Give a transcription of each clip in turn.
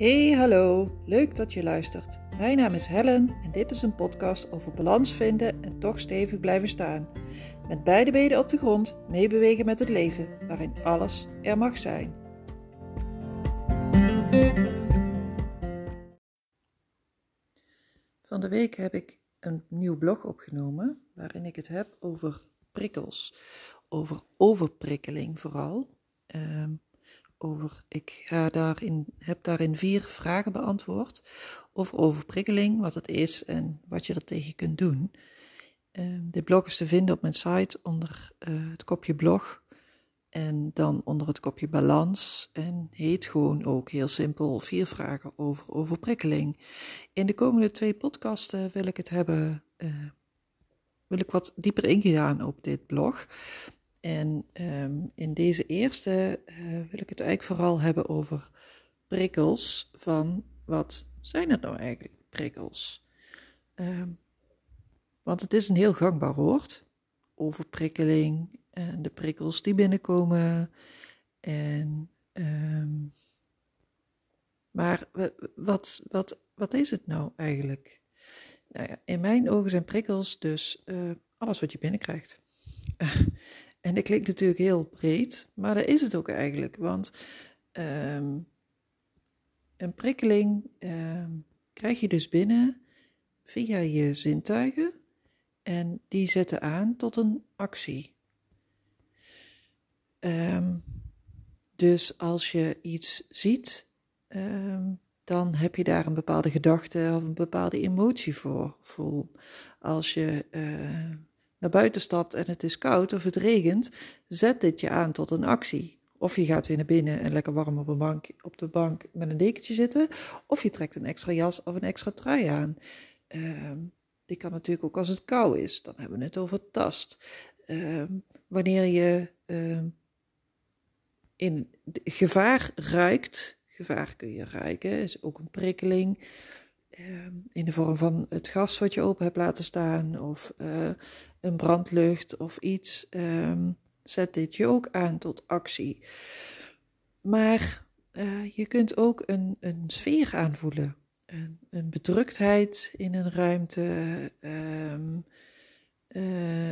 Hey, hallo. Leuk dat je luistert. Mijn naam is Helen en dit is een podcast over balans vinden en toch stevig blijven staan. Met beide benen op de grond, meebewegen met het leven, waarin alles er mag zijn. Van de week heb ik een nieuw blog opgenomen waarin ik het heb over prikkels, over overprikkeling vooral. Ehm, over, ik ga heb daarin vier vragen beantwoord over overprikkeling, wat het is en wat je er tegen kunt doen. Uh, dit blog is te vinden op mijn site onder uh, het kopje blog en dan onder het kopje balans en heet gewoon ook heel simpel vier vragen over overprikkeling. In de komende twee podcasten wil ik het hebben, uh, wil ik wat dieper ingaan op dit blog. En um, in deze eerste uh, wil ik het eigenlijk vooral hebben over prikkels. Van wat zijn het nou eigenlijk, prikkels? Um, want het is een heel gangbaar woord. Overprikkeling en de prikkels die binnenkomen. En, um, maar wat, wat, wat is het nou eigenlijk? Nou ja, in mijn ogen zijn prikkels dus uh, alles wat je binnenkrijgt. En dat klinkt natuurlijk heel breed, maar dat is het ook eigenlijk. Want um, een prikkeling um, krijg je dus binnen via je zintuigen en die zetten aan tot een actie. Um, dus als je iets ziet, dan heb je daar een bepaalde gedachte of een bepaalde emotie voor. Voel. Als je naar buiten stapt en het is koud of het regent, zet dit je aan tot een actie. Of je gaat weer naar binnen en lekker warm op, bank, op de bank met een dekentje zitten. Of je trekt een extra jas of een extra trui aan. Uh, die kan natuurlijk ook als het koud is. Dan hebben we het over tast. Uh, wanneer je uh, in gevaar ruikt, gevaar kun je ruiken, is ook een prikkeling. Ehm, in de vorm van het gas wat je open hebt laten staan of uh, een brandlucht of iets, um, zet dit je ook aan tot actie. Maar uh, je kunt ook een, een sfeer aanvoelen, een, een bedruktheid in een ruimte. Um, uh,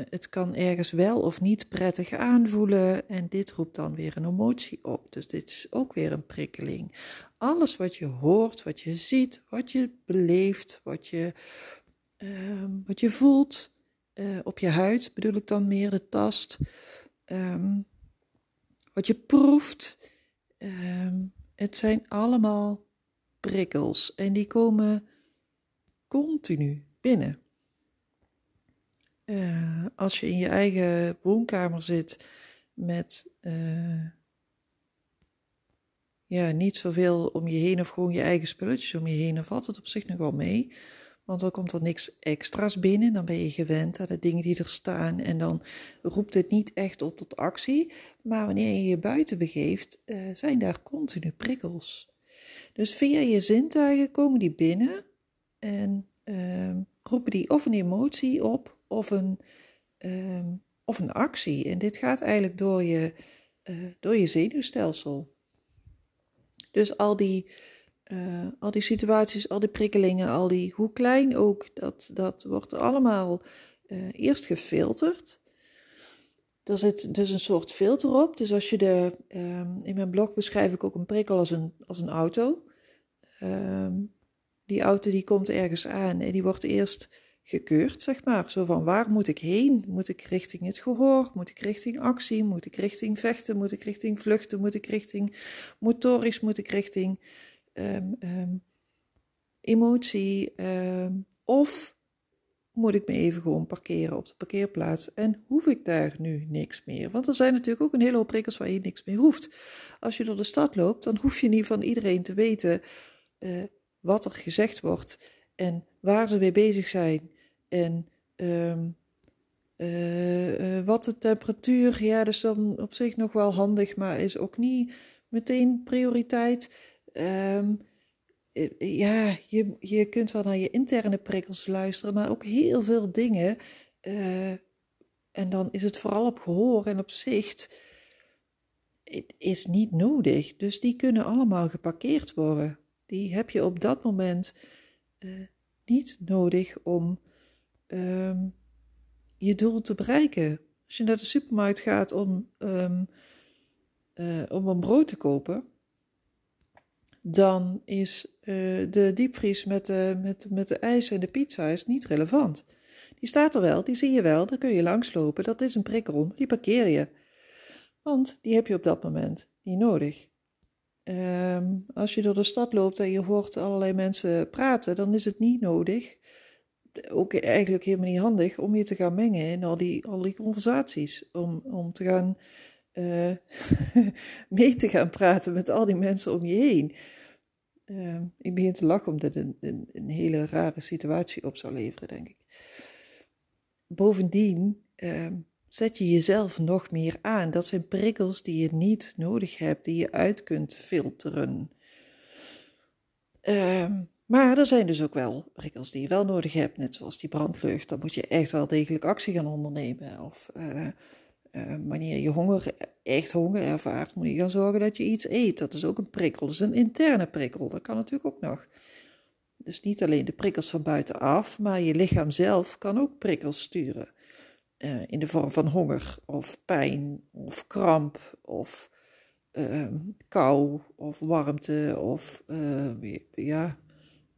het kan ergens wel of niet prettig aanvoelen en dit roept dan weer een emotie op. Dus dit is ook weer een prikkeling. Alles wat je hoort, wat je ziet, wat je beleeft, wat je, uh, wat je voelt uh, op je huid, bedoel ik dan meer de tast, um, wat je proeft. Um, het zijn allemaal prikkels en die komen continu binnen. Uh, als je in je eigen woonkamer zit met uh, ja, niet zoveel om je heen of gewoon je eigen spulletjes om je heen, dan valt het op zich nog wel mee. Want dan komt er niks extra's binnen, dan ben je gewend aan de dingen die er staan en dan roept het niet echt op tot actie. Maar wanneer je je buiten begeeft, uh, zijn daar continu prikkels. Dus via je zintuigen komen die binnen en uh, roepen die of een emotie op of een, um, of een actie. En dit gaat eigenlijk door je, uh, door je zenuwstelsel. Dus al die, uh, al die situaties, al die prikkelingen, al die, hoe klein ook, dat, dat wordt allemaal uh, eerst gefilterd. Er zit dus een soort filter op. Dus als je de, um, in mijn blog beschrijf ik ook een prikkel als een, als een auto. Um, die auto die komt ergens aan en die wordt eerst gekeurd, zeg maar. Zo van waar moet ik heen? Moet ik richting het gehoor? Moet ik richting actie? Moet ik richting vechten? Moet ik richting vluchten? Moet ik richting motorisch? Moet ik richting um, um, emotie? Um, of moet ik me even gewoon parkeren op de parkeerplaats en hoef ik daar nu niks meer? Want er zijn natuurlijk ook een hele hoop prikkels waar je niks meer hoeft. Als je door de stad loopt, dan hoef je niet van iedereen te weten uh, wat er gezegd wordt en waar ze mee bezig zijn en um, uh, uh, wat de temperatuur, ja, dat is dan op zich nog wel handig, maar is ook niet meteen prioriteit. Um, ja, je, je kunt wel naar je interne prikkels luisteren, maar ook heel veel dingen. En dan is het vooral op gehoor en op zicht. Het is niet nodig. Dus die kunnen allemaal geparkeerd worden. Die heb je op dat moment niet nodig om ehm, je doel te bereiken. Als je naar de supermarkt gaat om, um, om een brood te kopen, dan is uh, de diepvries met de, met, met de ijs en de pizza is niet relevant. Die staat er wel, die zie je wel, daar kun je langslopen. Dat is een prikkel, die parkeer je. Want die heb je op dat moment niet nodig. Um, als je door de stad loopt en je hoort allerlei mensen praten, dan is het niet nodig, ook eigenlijk helemaal niet handig, om je te gaan mengen in al die, al die conversaties. Om, om te gaan uh, mee te gaan praten met al die mensen om je heen. Uh, ik begin te lachen omdat het een, een, hele rare situatie op zou leveren, denk ik. Bovendien uh, zet je jezelf nog meer aan. Dat zijn prikkels die je niet nodig hebt, die je uit kunt filteren. Ehm, maar er zijn dus ook wel prikkels die je wel nodig hebt, net zoals die brandlucht. Dan moet je echt wel degelijk actie gaan ondernemen. Of uh, wanneer je honger, echt honger ervaart, moet je gaan zorgen dat je iets eet. Dat is ook een prikkel. Dat is een interne prikkel. Dat kan natuurlijk ook nog. Dus niet alleen de prikkels van buitenaf, maar je lichaam zelf kan ook prikkels sturen. Uh, in de vorm van honger of pijn of kramp of kou of warmte of ja,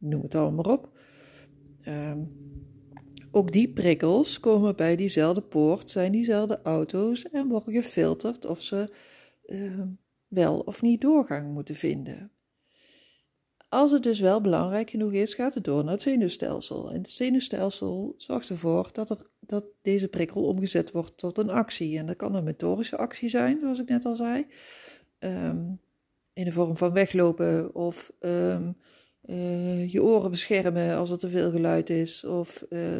noem het allemaal maar op. Ehm, ook die prikkels komen bij diezelfde poort, zijn diezelfde auto's en worden gefilterd of ze ehm, wel of niet doorgang moeten vinden. Als het dus wel belangrijk genoeg is, gaat het door naar het zenuwstelsel. En het zenuwstelsel zorgt ervoor dat, er, dat deze prikkel omgezet wordt tot een actie. En dat kan een motorische actie zijn, zoals ik net al zei. Ehm, in de vorm van weglopen of uh, je oren beschermen als er te veel geluid is. Of uh,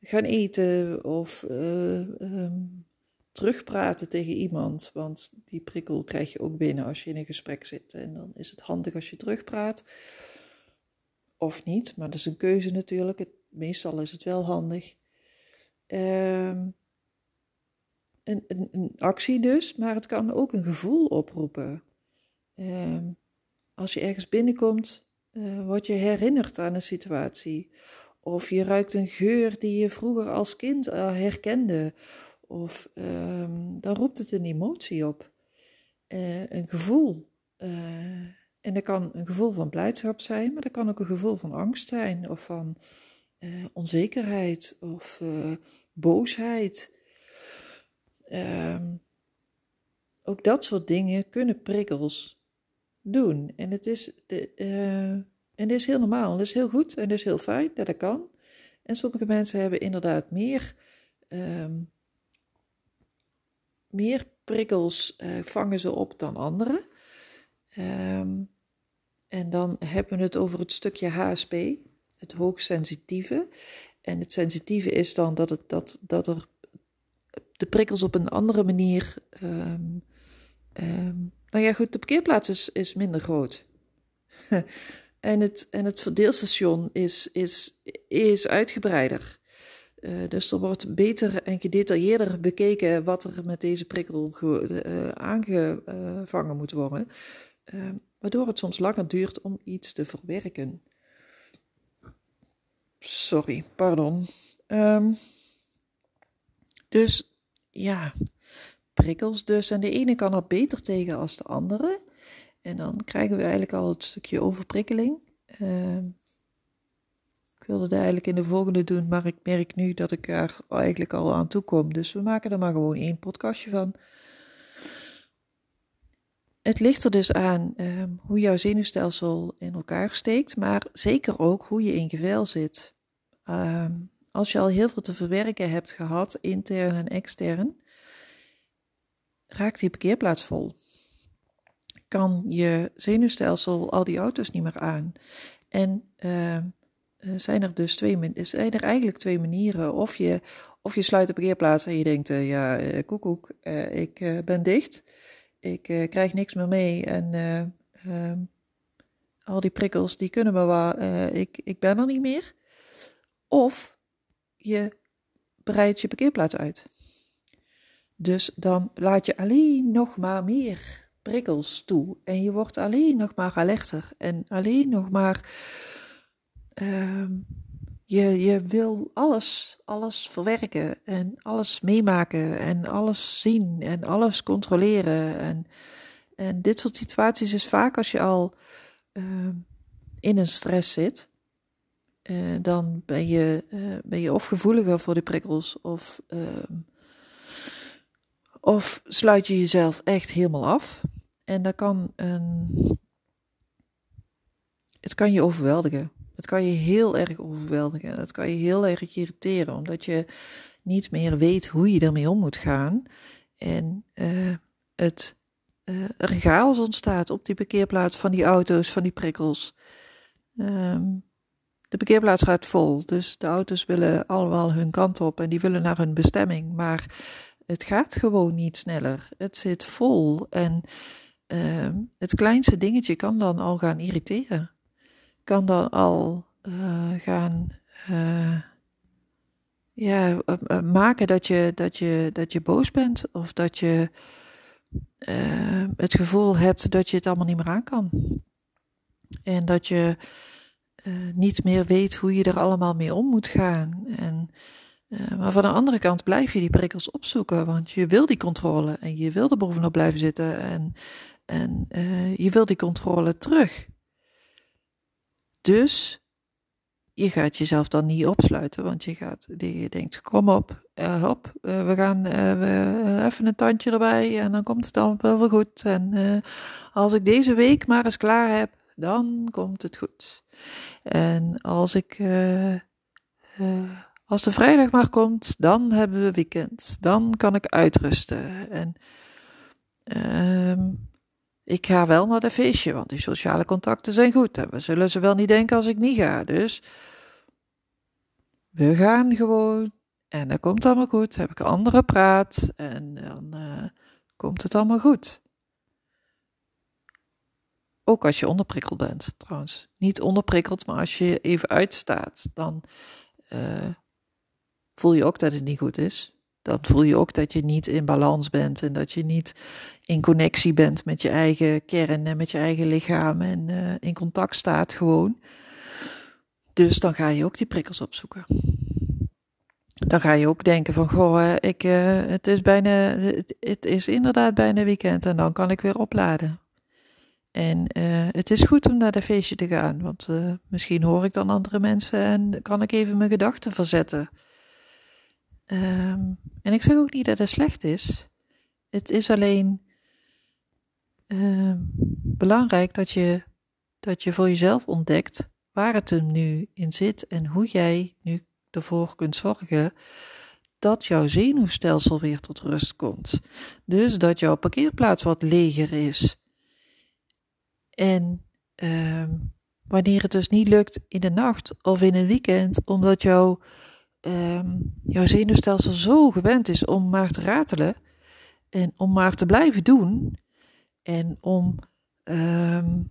gaan eten of uh, um, terugpraten tegen iemand. Want die prikkel krijg je ook binnen als je in een gesprek zit. En dan is het handig als je terugpraat. Of niet, maar dat is een keuze natuurlijk. Het, meestal is het wel handig. Um, een, een, actie dus, maar het kan ook een gevoel oproepen. Um, als je ergens binnenkomt, uh, word je herinnerd aan een situatie. Of je ruikt een geur die je vroeger als kind herkende. Of um, dan roept het een emotie op, uh, een gevoel. Uh, en dat kan een gevoel van blijdschap zijn, maar dat kan ook een gevoel van angst zijn, of van onzekerheid, of boosheid. Um, ook dat soort dingen kunnen prikkels doen. En het is, de, en dit is heel normaal, en is heel goed en dat is heel fijn dat dat kan. En sommige mensen hebben inderdaad meer. Um, meer prikkels uh, vangen ze op dan anderen. Um, en dan hebben we het over het stukje HSP, het hoogsensitieve. En het sensitieve is dan dat, het, dat, dat er de prikkels op een andere manier. Um, nou ja, goed, de parkeerplaats is, minder groot. en, het, en het verdeelstation is, is, is uitgebreider. Uh, dus er wordt beter en gedetailleerder bekeken wat er met deze prikkel uh, aangevangen moet worden, uh, waardoor het soms langer duurt om iets te verwerken. Sorry, pardon. Um, dus ja, prikkels dus. En de ene kan er beter tegen als de andere. En dan krijgen we eigenlijk al het stukje overprikkeling. Ehm, wilde het eigenlijk in de volgende doen, maar ik merk nu dat ik er eigenlijk al aan toe kom. Dus we maken er maar gewoon één podcastje van. Het ligt er dus aan um, hoe jouw zenuwstelsel in elkaar steekt, maar zeker ook hoe je in gevel zit. Um, als je al heel veel te verwerken hebt gehad, intern en extern, raakt die parkeerplaats vol. Kan je zenuwstelsel al die auto's niet meer aan. En uh, uh, zijn er dus twee, zijn er eigenlijk twee manieren. Of je, of je sluit de parkeerplaats en je denkt, uh, ja, uh, koekoek, ik ben dicht. Ik krijg niks meer mee en ehm, al die prikkels, die kunnen me wel, ik, ik ben er niet meer. Of je breidt je parkeerplaats uit. Dus dan laat je alleen nog maar meer prikkels toe. En je wordt alleen nog maar alerter. En alleen nog maar. Ehm, je, je wil alles, alles verwerken en alles meemaken en alles zien en alles controleren. En, en dit soort situaties is vaak als je al ehm, in een stress zit. Uh, dan ben je, uh, ben je of gevoeliger voor die prikkels of, ehm, of sluit je jezelf echt helemaal af. En dat kan een, het kan je overweldigen. Het kan je heel erg overweldigen. Het kan je heel erg irriteren, omdat je niet meer weet hoe je ermee om moet gaan. En uh, het uh, er chaos ontstaat op die parkeerplaats van die auto's, van die prikkels. Um, de parkeerplaats gaat vol, dus de auto's willen allemaal hun kant op en die willen naar hun bestemming. Maar het gaat gewoon niet sneller. Het zit vol en uh, het kleinste dingetje kan dan al gaan irriteren. Kan dan al uh, gaan uh, ja, uh, maken dat je, dat, je, dat je boos bent of dat je het gevoel hebt dat je het allemaal niet meer aan kan. En dat je niet meer weet hoe je er allemaal mee om moet gaan. En uh, maar van de andere kant blijf je die prikkels opzoeken, want je wil die controle en je wil er bovenop blijven zitten en, en uh, je wil die controle terug. Dus je gaat jezelf dan niet opsluiten, want je, gaat, je denkt, kom op, uh, hop, we gaan we, even een tandje erbij en dan komt het allemaal wel weer goed. En als ik deze week maar eens klaar heb, dan komt het goed. En als ik als de vrijdag maar komt, dan hebben we weekend. Dan kan ik uitrusten. En um, ik ga wel naar de feestje, want die sociale contacten zijn goed. En we zullen ze wel niet denken als ik niet ga. Dus we gaan gewoon. En dan komt allemaal goed. Heb ik andere praat. En dan uh, komt het allemaal goed. Ook als je onderprikkeld bent, trouwens. Niet onderprikkeld, maar als je even uitstaat, dan uh, voel je ook dat het niet goed is. Dan voel je ook dat je niet in balans bent en dat je niet in connectie bent met je eigen kern en met je eigen lichaam en uh, in contact staat gewoon. Dus dan ga je ook die prikkels opzoeken. Dan ga je ook denken van, goh, ik, uh, het, is bijna, het, is inderdaad bijna weekend en dan kan ik weer opladen. En uh, het is goed om naar de feestje te gaan, want misschien hoor ik dan andere mensen en kan ik even mijn gedachten verzetten. Um, en ik zeg ook niet dat het slecht is. Het is alleen um, belangrijk dat je, dat je voor jezelf ontdekt waar het hem nu in zit en hoe jij nu ervoor kunt zorgen dat jouw zenuwstelsel weer tot rust komt. Dus dat jouw parkeerplaats wat leger is. En um, wanneer het dus niet lukt in de nacht of in een weekend, omdat jouw um, jouw zenuwstelsel zo gewend is om maar te ratelen en om maar te blijven doen en om, um,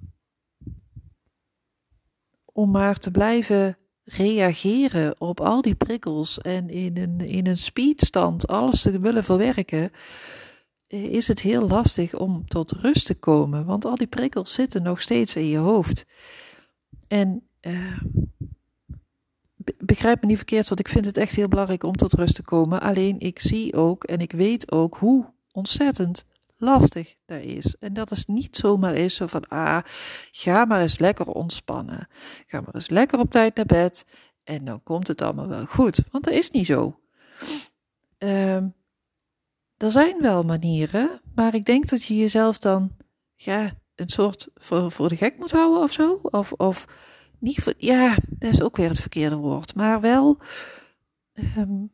om maar te blijven reageren op al die prikkels en in een, in een speedstand alles te willen verwerken, is het heel lastig om tot rust te komen, want al die prikkels zitten nog steeds in je hoofd. En uh, begrijp me niet verkeerd, want ik vind het echt heel belangrijk om tot rust te komen. Alleen ik zie ook en ik weet ook hoe ontzettend lastig dat is. En dat is niet zomaar is zo van, ah, ga maar eens lekker ontspannen. Ga maar eens lekker op tijd naar bed en dan komt het allemaal wel goed. Want dat is niet zo. Um, er zijn wel manieren, maar ik denk dat je jezelf dan, ja, een soort voor, voor de gek moet houden of zo. Of, of ja, dat is ook weer het verkeerde woord. Maar wel, um,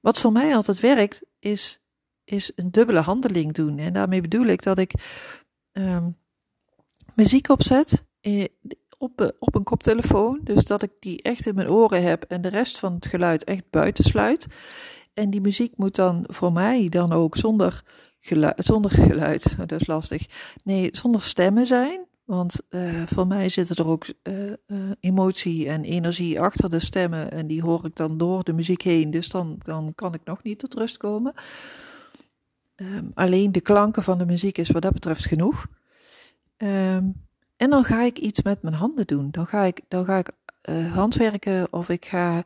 wat voor mij altijd werkt, is, is een dubbele handeling doen. En daarmee bedoel ik dat ik um, muziek opzet eh, op, op een koptelefoon. Dus dat ik die echt in mijn oren heb en de rest van het geluid echt buitensluit. En die muziek moet dan voor mij dan ook zonder geluid, zonder geluid, dat is lastig. Nee, zonder stemmen zijn. Want uh, voor mij zitten er ook uh, uh, emotie en energie achter de stemmen. En die hoor ik dan door de muziek heen. Dus dan, dan kan ik nog niet tot rust komen. Ehm, alleen de klanken van de muziek is wat dat betreft genoeg. Ehm, en dan ga ik iets met mijn handen doen. Dan ga ik, dan ga ik handwerken of ik ga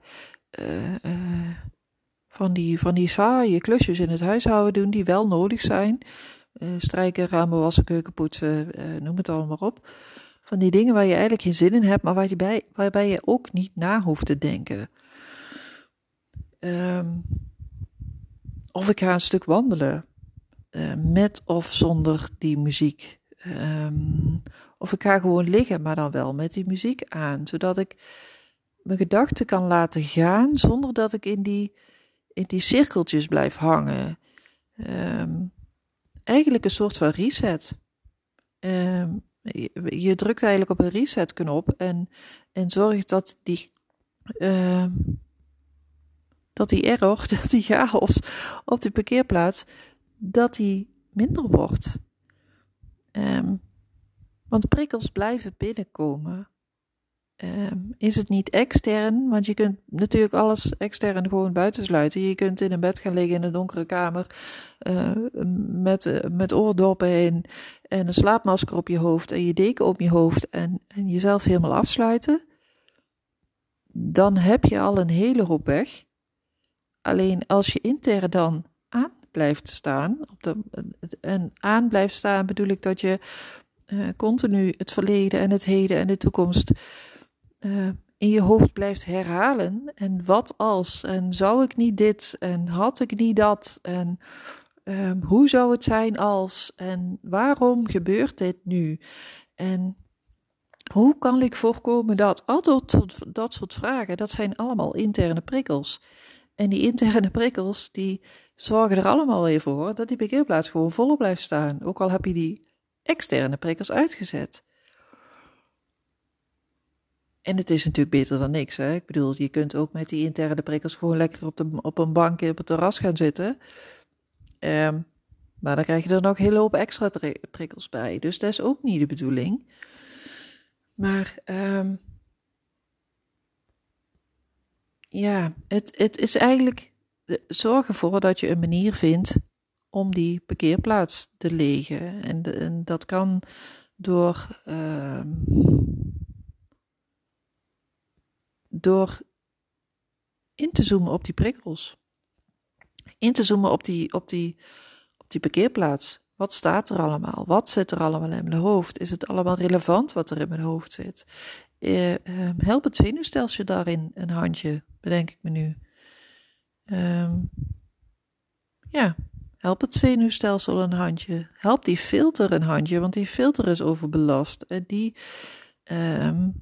van, die, van die saaie klusjes in het huishouden doen die wel nodig zijn. Strijken, ramen, wassen, keuken poetsen, noem het allemaal maar op. Van die dingen waar je eigenlijk geen zin in hebt, maar waar je bij, waarbij je ook niet na hoeft te denken. Um, of ik ga een stuk wandelen. met of zonder die muziek. Um, of ik ga gewoon liggen, maar dan wel met die muziek aan, zodat ik mijn gedachten kan laten gaan zonder dat ik in die, in die cirkeltjes blijf hangen. Um, eigenlijk een soort van reset. Um, je, drukt eigenlijk op een reset-knop en, en zorgt dat die, um, dat die error, dat die chaos op die parkeerplaats, dat die minder wordt. Um, want prikkels blijven binnenkomen. Um, is het niet extern? Want je kunt natuurlijk alles extern gewoon buitensluiten. Je kunt in een bed gaan liggen in een donkere kamer uh, met, met oordoppen in en een slaapmasker op je hoofd en je deken op je hoofd en, en jezelf helemaal afsluiten. Dan heb je al een hele hoop weg. Alleen als je intern dan aan blijft staan, op de, en aan blijft staan bedoel ik dat je uh, continu het verleden en het heden en de toekomst uh, in je hoofd blijft herhalen. En wat als? En zou ik niet dit? En had ik niet dat? En um, hoe zou het zijn als? En waarom gebeurt dit nu? En hoe kan ik voorkomen dat? Al dat, soort vragen, dat zijn allemaal interne prikkels. En die interne prikkels, die zorgen er allemaal weer voor dat die parkeerplaats gewoon volop blijft staan. Ook al heb je die externe prikkels uitgezet. En het is natuurlijk beter dan niks. Hè? Ik bedoel, je kunt ook met die interne prikkels gewoon lekker op, de, op een bankje op het terras gaan zitten. Um, maar dan krijg je er nog een hele hoop extra prikkels bij. Dus dat is ook niet de bedoeling. Maar um, ja, het, het is eigenlijk zorg ervoor dat je een manier vindt om die parkeerplaats te legen. En, en dat kan door, uh, door in te zoomen op die prikkels. In te zoomen op die, op die, op die parkeerplaats. Wat staat er allemaal? Wat zit er allemaal in mijn hoofd? Is het allemaal relevant wat er in mijn hoofd zit? Uh, uh, help het zenuwstelsel daarin een handje, bedenk ik me nu. Uh, ja, Help het zenuwstelsel een handje. Help die filter een handje, want die filter is overbelast. En die, um,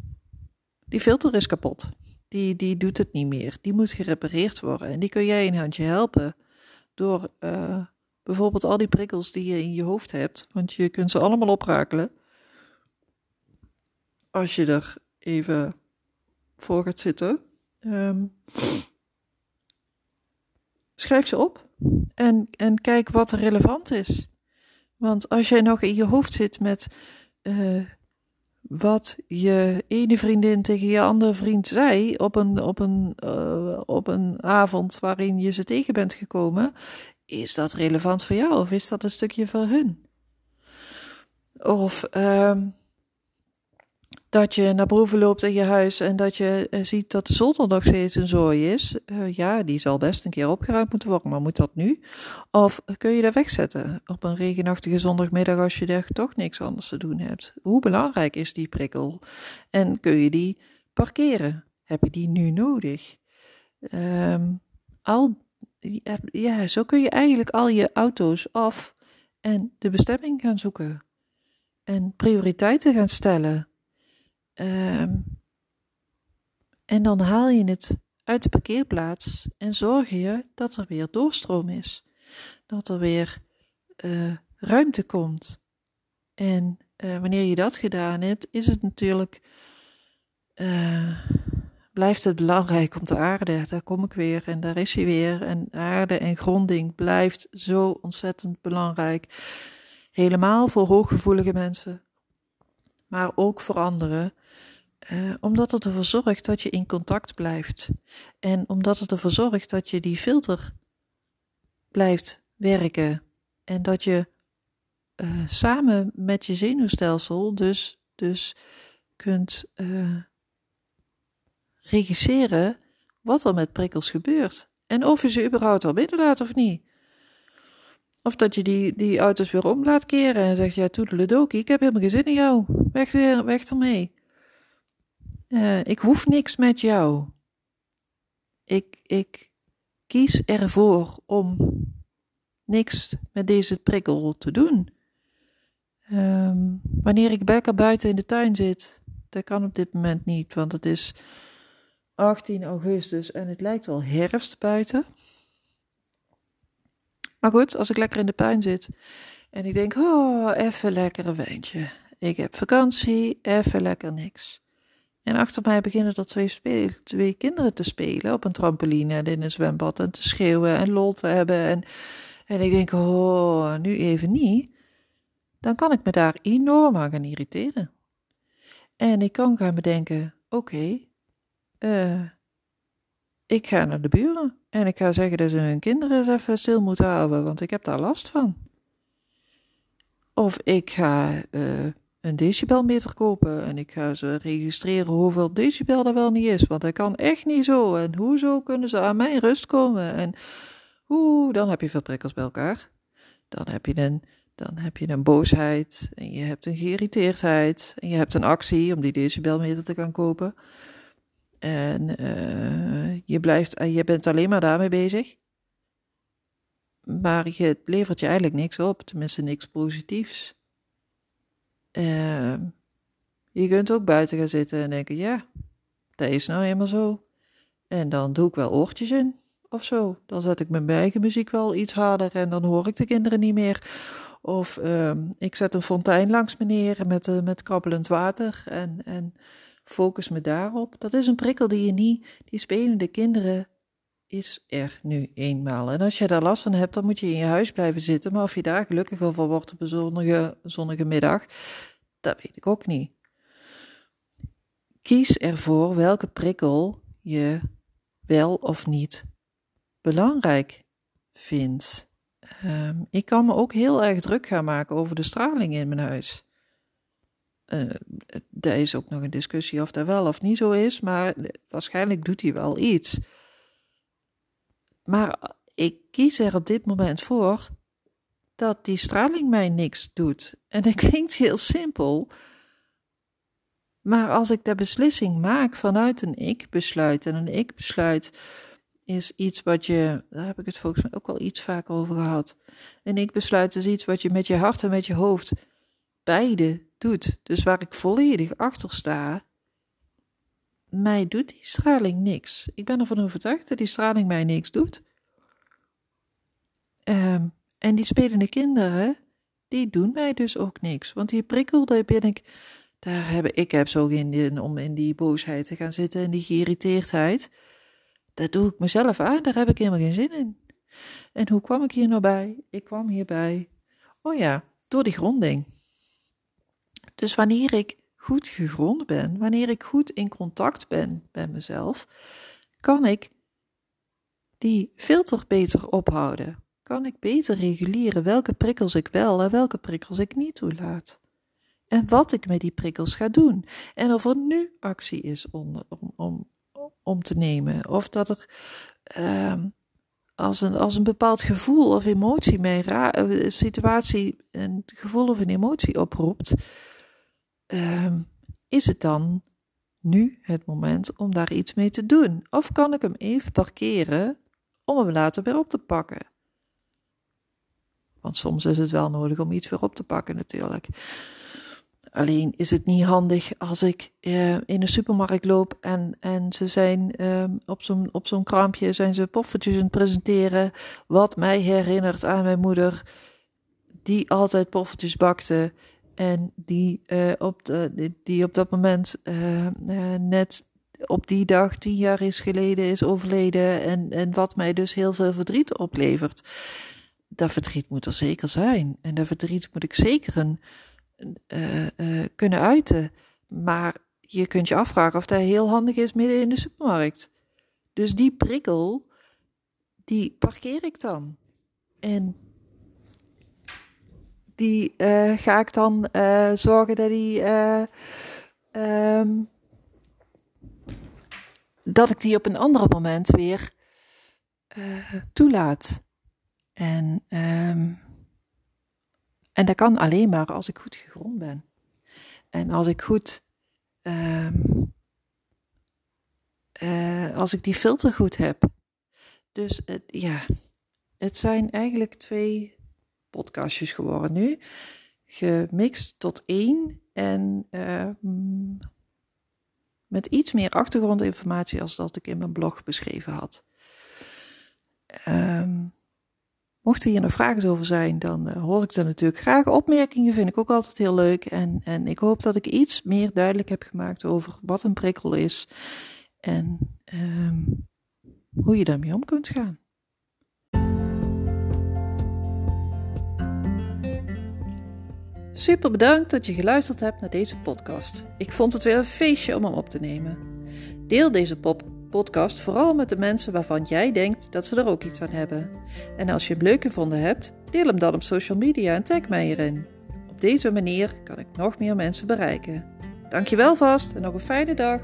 die filter is kapot. Die, die doet het niet meer. Die moet gerepareerd worden. En die kun jij een handje helpen door uh, bijvoorbeeld al die prikkels die je in je hoofd hebt. Want je kunt ze allemaal oprakelen. Als je er even voor gaat zitten. Um, schrijf ze op en, en kijk wat relevant is. Want als jij nog in je hoofd zit met uh, wat je ene vriendin tegen je andere vriend zei op een, op, een, uh, op een avond waarin je ze tegen bent gekomen, is dat relevant voor jou of is dat een stukje voor hun? Of uh, dat je naar boven loopt in je huis en dat je uh, ziet dat de zolder nog steeds een zooi is. Uh, ja, die zal best een keer opgeruimd moeten worden, maar moet dat nu? Of kun je dat wegzetten op een regenachtige zondagmiddag als je echt toch niks anders te doen hebt? Hoe belangrijk is die prikkel? En kun je die parkeren? Heb je die nu nodig? Um, al, ja, zo kun je eigenlijk al je auto's af en de bestemming gaan zoeken. En prioriteiten gaan stellen. Um, en dan haal je het uit de parkeerplaats en zorg je dat er weer doorstroom is. Dat er weer uh, ruimte komt. En uh, wanneer je dat gedaan hebt, is het natuurlijk. Uh, blijft het belangrijk om te aarden. Daar kom ik weer en daar is hij weer. En aarde en gronding blijft zo ontzettend belangrijk. Helemaal voor hooggevoelige mensen, maar ook voor anderen. Uh, omdat het ervoor zorgt dat je in contact blijft. En omdat het ervoor zorgt dat je die filter blijft werken. En dat je uh, samen met je zenuwstelsel dus, dus kunt uh, regisseren wat er met prikkels gebeurt. En of je ze überhaupt wel binnenlaat of niet. Of dat je die, die auto's weer om laat keren en zegt, ja, toedeledokie, ik heb helemaal geen zin in jou. Weg, weg ermee. Uh, ik hoef niks met jou. Ik, ik kies ervoor om niks met deze prikkel te doen. Um, wanneer ik lekker buiten in de tuin zit, dat kan op dit moment niet, want het is 18 augustus en het lijkt wel herfst buiten. Maar goed, als ik lekker in de tuin zit en ik denk, oh, even lekker een wijntje. Ik heb vakantie, even lekker niks. En achter mij beginnen er twee, twee kinderen te spelen op een trampoline en in een zwembad en te schreeuwen en lol te hebben. En, en ik denk, oh, nu even niet. Dan kan ik me daar enorm aan gaan irriteren. En ik kan gaan bedenken, oké, uh, ik ga naar de buren en ik ga zeggen dat ze hun kinderen eens even stil moeten houden, want ik heb daar last van. Of ik ga uh, een decibelmeter kopen en ik ga ze registreren hoeveel decibel er wel niet is, want dat kan echt niet zo. En hoezo kunnen ze aan mijn rust komen? En oeh, dan heb je veel prikkels bij elkaar. Dan heb je een, dan heb je een boosheid en je hebt een geïrriteerdheid en je hebt een actie om die decibelmeter te gaan kopen. En uh, je, blijft, uh, je bent alleen maar daarmee bezig. Maar je, het levert je eigenlijk niks op, tenminste niks positiefs. Uh, je kunt ook buiten gaan zitten en denken, ja, dat is nou helemaal zo. En dan doe ik wel oortjes in of zo. Dan zet ik mijn eigen muziek wel iets harder en dan hoor ik de kinderen niet meer. Of ehm, ik zet een fontein langs me neer met, met krabbelend water en, en focus me daarop. Dat is een prikkel die je niet, die spelende kinderen is er nu eenmaal. En als je daar last van hebt, dan moet je in je huis blijven zitten. Maar of je daar gelukkiger van wordt op een zonnige, zonnige middag, dat weet ik ook niet. Kies ervoor welke prikkel je wel of niet belangrijk vindt. Um, ik kan me ook heel erg druk gaan maken over de straling in mijn huis. Uh, er is ook nog een discussie of dat wel of niet zo is, maar waarschijnlijk doet hij wel iets. Maar ik kies er op dit moment voor dat die straling mij niks doet. En dat klinkt heel simpel. Maar als ik de beslissing maak vanuit een ik-besluit, en een ik-besluit is iets wat je, daar heb ik het volgens mij ook al iets vaker over gehad. Een ik-besluit is iets wat je met je hart en met je hoofd beide doet. Dus waar ik volledig achter sta, mij doet die straling niks. Ik ben ervan overtuigd dat die straling mij niks doet. Um, en die spelende kinderen, die doen mij dus ook niks. Want die prikkel, daar ben ik, daar heb ik heb zo geen zin om in die boosheid te gaan zitten en die geïrriteerdheid. Dat doe ik mezelf aan, daar heb ik helemaal geen zin in. En hoe kwam ik hier nou bij? Ik kwam hierbij, oh ja, door die gronding. Dus wanneer ik goed gegrond ben, wanneer ik goed in contact ben met mezelf, kan ik die filter beter ophouden. Kan ik beter reguleren welke prikkels ik wel en welke prikkels ik niet toelaat. En wat ik met die prikkels ga doen. En of er nu actie is om, om, om, te nemen. Of dat er uh, als, een, als een bepaald gevoel of emotie mij een situatie een gevoel of een emotie oproept um, is het dan nu het moment om daar iets mee te doen? Of kan ik hem even parkeren om hem later weer op te pakken? Want soms is het wel nodig om iets weer op te pakken, natuurlijk. Alleen is het niet handig als ik uh, in een supermarkt loop en, en ze zijn um, op zo'n op zo'n kraampje zijn ze poffertjes aan het presenteren. Wat mij herinnert aan mijn moeder, die altijd poffertjes bakte. En die, uh, op, de, die op dat moment uh, uh, net op die dag tien jaar is geleden is overleden. En, en wat mij dus heel veel verdriet oplevert. Dat verdriet moet er zeker zijn. En dat verdriet moet ik zeker een, kunnen uiten. Maar je kunt je afvragen of dat heel handig is midden in de supermarkt. Dus die prikkel, die parkeer ik dan. En die uh, ga ik dan uh, zorgen dat die. Uh, um, dat ik die op een ander moment weer toelaat. En, um, en dat kan alleen maar als ik goed gegrond ben. En als ik goed. Um, als ik die filter goed heb. Dus ja, het zijn eigenlijk twee podcastjes geworden nu. Gemixt tot één en uh, met iets meer achtergrondinformatie als dat ik in mijn blog beschreven had. Um, mochten hier nog vragen over zijn, dan uh, hoor ik ze natuurlijk graag. Opmerkingen vind ik ook altijd heel leuk. En, en ik hoop dat ik iets meer duidelijk heb gemaakt over wat een prikkel is en um, hoe je daarmee om kunt gaan. Super bedankt dat je geluisterd hebt naar deze podcast. Ik vond het weer een feestje om hem op te nemen. Deel deze podcast vooral met de mensen waarvan jij denkt dat ze er ook iets aan hebben. En als je hem leuk gevonden hebt, deel hem dan op social media en tag mij erin. Op deze manier kan ik nog meer mensen bereiken. Dankjewel vast en nog een fijne dag.